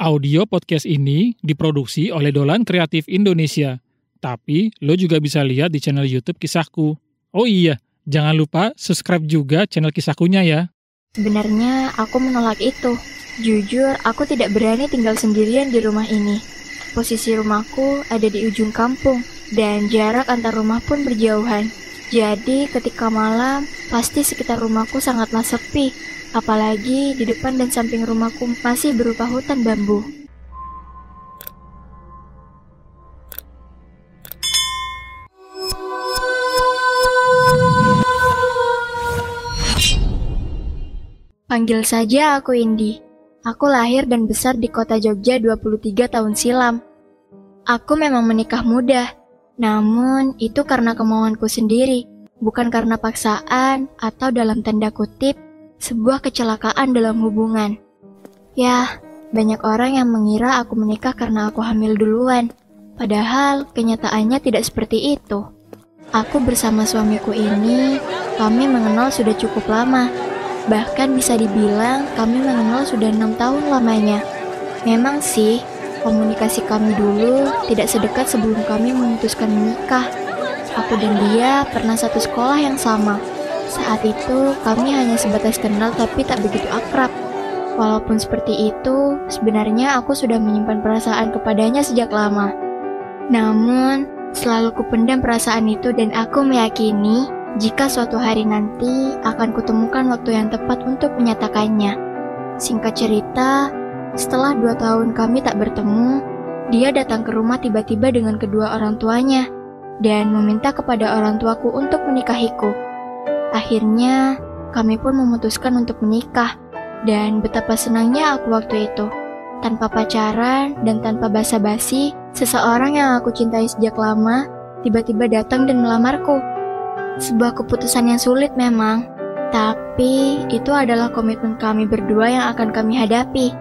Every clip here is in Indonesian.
Audio podcast ini diproduksi oleh Dolan Kreatif Indonesia. Tapi lo juga bisa lihat di channel YouTube Kisahku. Oh iya, jangan lupa subscribe juga channel Kisahkunya ya. Sebenarnya aku menolak itu. Jujur, aku tidak berani tinggal sendirian di rumah ini. Posisi rumahku ada di ujung kampung, dan jarak antar rumah pun berjauhan. Jadi, ketika malam, pasti sekitar rumahku sangatlah sepi, Apalagi di depan dan samping rumahku masih berupa hutan bambu. Panggil saja aku Indi. Aku lahir dan besar di kota Jogja 23 tahun silam. Aku memang menikah muda, namun itu karena kemauanku sendiri, bukan karena paksaan atau dalam tanda kutip sebuah kecelakaan dalam hubungan. Ya, banyak orang yang mengira aku menikah karena aku hamil duluan. Padahal kenyataannya tidak seperti itu. Aku bersama suamiku ini, kami mengenal sudah cukup lama. Bahkan bisa dibilang kami mengenal sudah enam tahun lamanya. Memang sih, komunikasi kami dulu tidak sedekat sebelum kami memutuskan menikah. Aku dan dia pernah satu sekolah yang sama. Saat itu kami hanya sebatas kenal tapi tak begitu akrab. Walaupun seperti itu, sebenarnya aku sudah menyimpan perasaan kepadanya sejak lama. Namun, selalu kupendam perasaan itu dan aku meyakini jika suatu hari nanti akan kutemukan waktu yang tepat untuk menyatakannya. Singkat cerita, setelah dua tahun kami tak bertemu, dia datang ke rumah tiba-tiba dengan kedua orang tuanya dan meminta kepada orang tuaku untuk menikahiku. Akhirnya, kami pun memutuskan untuk menikah, dan betapa senangnya aku waktu itu. Tanpa pacaran dan tanpa basa-basi, seseorang yang aku cintai sejak lama tiba-tiba datang dan melamarku. Sebuah keputusan yang sulit memang, tapi itu adalah komitmen kami berdua yang akan kami hadapi.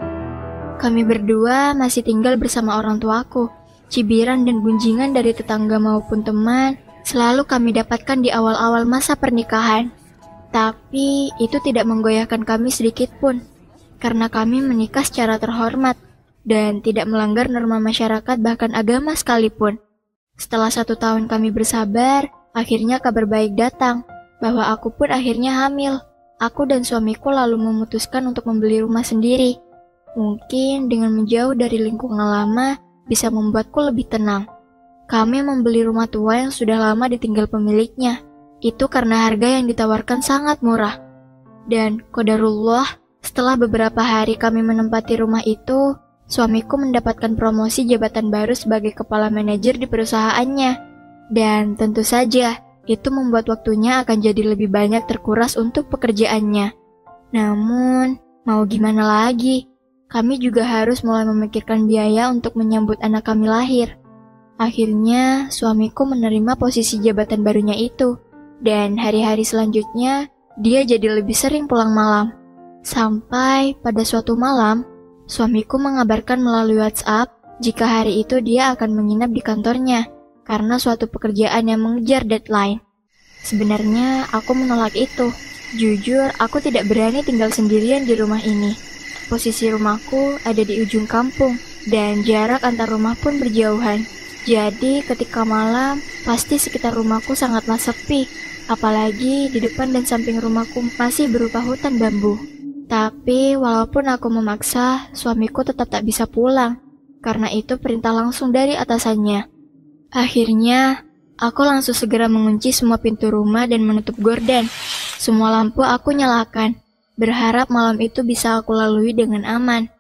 Kami berdua masih tinggal bersama orang tuaku. Cibiran dan gunjingan dari tetangga maupun teman selalu kami dapatkan di awal-awal masa pernikahan. Tapi itu tidak menggoyahkan kami sedikit pun, karena kami menikah secara terhormat dan tidak melanggar norma masyarakat bahkan agama sekalipun. Setelah satu tahun kami bersabar, akhirnya kabar baik datang, bahwa aku pun akhirnya hamil. Aku dan suamiku lalu memutuskan untuk membeli rumah sendiri. Mungkin dengan menjauh dari lingkungan lama bisa membuatku lebih tenang. Kami membeli rumah tua yang sudah lama ditinggal pemiliknya. Itu karena harga yang ditawarkan sangat murah. Dan kodarullah, setelah beberapa hari kami menempati rumah itu, suamiku mendapatkan promosi jabatan baru sebagai kepala manajer di perusahaannya. Dan tentu saja, itu membuat waktunya akan jadi lebih banyak terkuras untuk pekerjaannya. Namun, mau gimana lagi? Kami juga harus mulai memikirkan biaya untuk menyambut anak kami lahir. Akhirnya, suamiku menerima posisi jabatan barunya itu, dan hari-hari selanjutnya dia jadi lebih sering pulang malam. Sampai pada suatu malam, suamiku mengabarkan melalui WhatsApp jika hari itu dia akan menginap di kantornya karena suatu pekerjaan yang mengejar deadline. Sebenarnya aku menolak itu. Jujur, aku tidak berani tinggal sendirian di rumah ini. Posisi rumahku ada di ujung kampung, dan jarak antar rumah pun berjauhan. Jadi ketika malam, pasti sekitar rumahku sangatlah sepi, apalagi di depan dan samping rumahku masih berupa hutan bambu. Tapi walaupun aku memaksa, suamiku tetap tak bisa pulang, karena itu perintah langsung dari atasannya. Akhirnya, aku langsung segera mengunci semua pintu rumah dan menutup gorden. Semua lampu aku nyalakan, berharap malam itu bisa aku lalui dengan aman.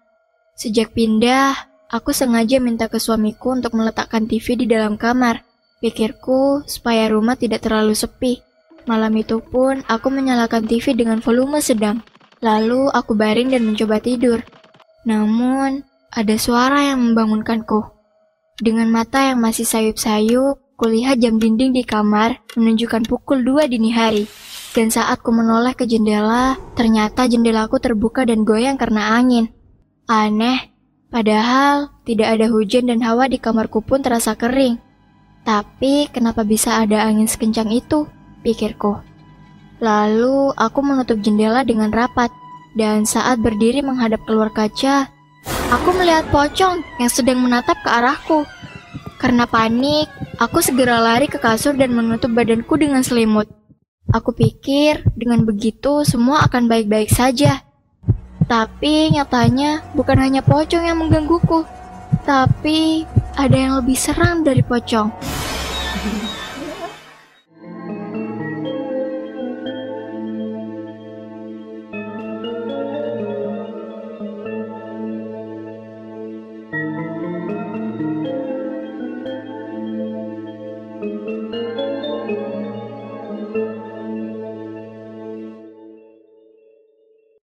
Sejak pindah, Aku sengaja minta ke suamiku untuk meletakkan TV di dalam kamar. Pikirku supaya rumah tidak terlalu sepi. Malam itu pun aku menyalakan TV dengan volume sedang. Lalu aku baring dan mencoba tidur. Namun, ada suara yang membangunkanku. Dengan mata yang masih sayup-sayup, kulihat jam dinding di kamar menunjukkan pukul 2 dini hari. Dan saat ku menoleh ke jendela, ternyata jendelaku terbuka dan goyang karena angin. Aneh, Padahal tidak ada hujan dan hawa di kamarku pun terasa kering. Tapi kenapa bisa ada angin sekencang itu? Pikirku. Lalu aku menutup jendela dengan rapat dan saat berdiri menghadap keluar kaca, Aku melihat pocong yang sedang menatap ke arahku. Karena panik, aku segera lari ke kasur dan menutup badanku dengan selimut. Aku pikir dengan begitu semua akan baik-baik saja. Tapi nyatanya bukan hanya pocong yang menggangguku, tapi ada yang lebih seram dari pocong.